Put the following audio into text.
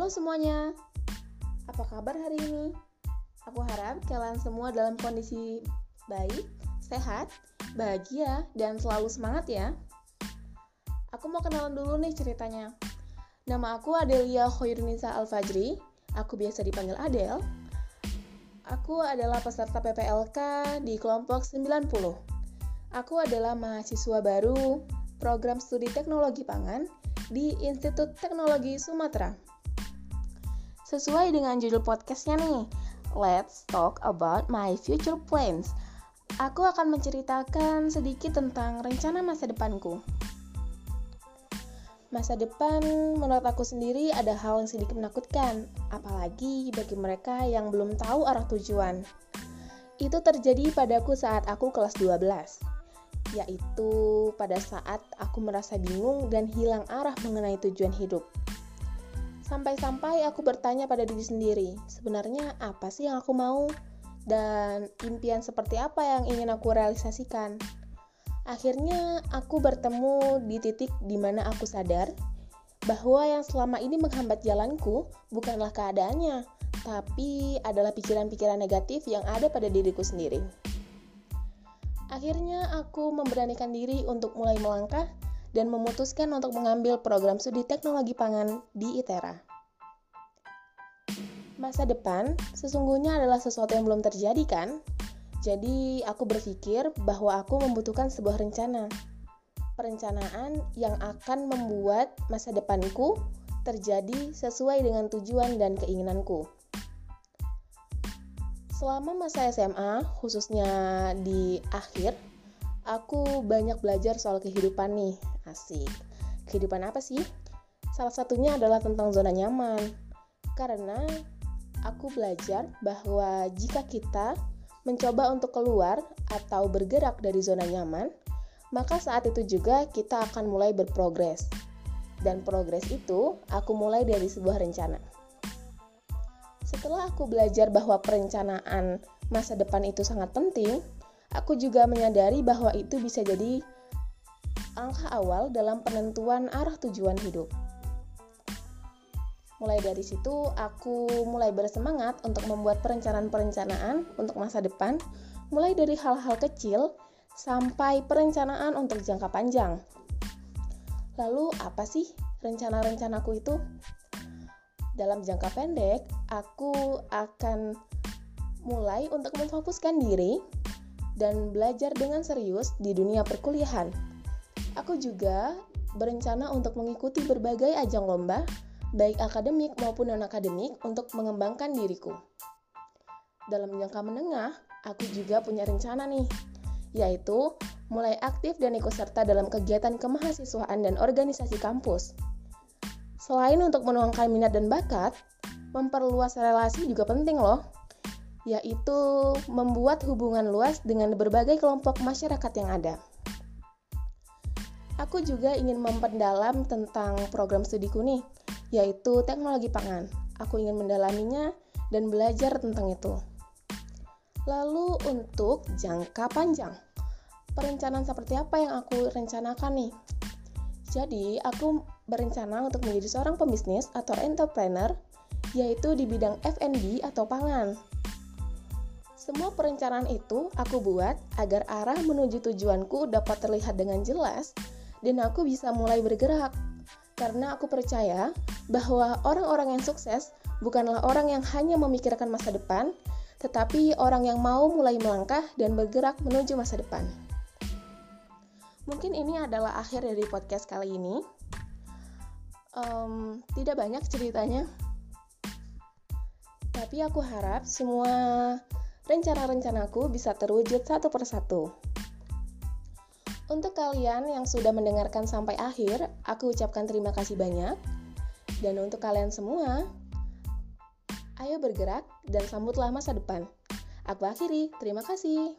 Halo semuanya, apa kabar hari ini? Aku harap kalian semua dalam kondisi baik, sehat, bahagia, dan selalu semangat ya. Aku mau kenalan dulu nih ceritanya. Nama aku Adelia Khairunisa Al-Fajri, aku biasa dipanggil Adel. Aku adalah peserta PPLK di kelompok 90. Aku adalah mahasiswa baru program studi teknologi pangan di Institut Teknologi Sumatera. Sesuai dengan judul podcastnya nih, Let's Talk About My Future Plans. Aku akan menceritakan sedikit tentang rencana masa depanku. Masa depan menurut aku sendiri ada hal yang sedikit menakutkan, apalagi bagi mereka yang belum tahu arah tujuan. Itu terjadi padaku saat aku kelas 12, yaitu pada saat aku merasa bingung dan hilang arah mengenai tujuan hidup. Sampai-sampai aku bertanya pada diri sendiri, sebenarnya apa sih yang aku mau? Dan impian seperti apa yang ingin aku realisasikan? Akhirnya aku bertemu di titik di mana aku sadar bahwa yang selama ini menghambat jalanku bukanlah keadaannya, tapi adalah pikiran-pikiran negatif yang ada pada diriku sendiri. Akhirnya aku memberanikan diri untuk mulai melangkah dan memutuskan untuk mengambil program studi teknologi pangan di ITERA. Masa depan sesungguhnya adalah sesuatu yang belum terjadi kan? Jadi, aku berpikir bahwa aku membutuhkan sebuah rencana. Perencanaan yang akan membuat masa depanku terjadi sesuai dengan tujuan dan keinginanku. Selama masa SMA, khususnya di akhir, aku banyak belajar soal kehidupan nih. Asik. Kehidupan apa sih? Salah satunya adalah tentang zona nyaman. Karena aku belajar bahwa jika kita mencoba untuk keluar atau bergerak dari zona nyaman, maka saat itu juga kita akan mulai berprogres. Dan progres itu aku mulai dari sebuah rencana. Setelah aku belajar bahwa perencanaan masa depan itu sangat penting, aku juga menyadari bahwa itu bisa jadi angka awal dalam penentuan arah tujuan hidup. Mulai dari situ, aku mulai bersemangat untuk membuat perencanaan-perencanaan untuk masa depan, mulai dari hal-hal kecil sampai perencanaan untuk jangka panjang. Lalu, apa sih rencana-rencanaku itu? Dalam jangka pendek, aku akan mulai untuk memfokuskan diri dan belajar dengan serius di dunia perkuliahan. Aku juga berencana untuk mengikuti berbagai ajang lomba baik akademik maupun non-akademik untuk mengembangkan diriku. Dalam jangka menengah, aku juga punya rencana nih, yaitu mulai aktif dan ikut serta dalam kegiatan kemahasiswaan dan organisasi kampus. Selain untuk menuangkan minat dan bakat, memperluas relasi juga penting loh, yaitu membuat hubungan luas dengan berbagai kelompok masyarakat yang ada. Aku juga ingin memperdalam tentang program studiku nih, yaitu teknologi pangan. Aku ingin mendalaminya dan belajar tentang itu. Lalu untuk jangka panjang, perencanaan seperti apa yang aku rencanakan nih? Jadi, aku berencana untuk menjadi seorang pembisnis atau entrepreneur, yaitu di bidang F&B atau pangan. Semua perencanaan itu aku buat agar arah menuju tujuanku dapat terlihat dengan jelas dan aku bisa mulai bergerak karena aku percaya bahwa orang-orang yang sukses bukanlah orang yang hanya memikirkan masa depan, tetapi orang yang mau mulai melangkah dan bergerak menuju masa depan. Mungkin ini adalah akhir dari podcast kali ini. Um, tidak banyak ceritanya, tapi aku harap semua rencana-rencanaku bisa terwujud satu persatu. Untuk kalian yang sudah mendengarkan sampai akhir, aku ucapkan terima kasih banyak. Dan untuk kalian semua, ayo bergerak dan sambutlah masa depan. Aku akhiri, terima kasih.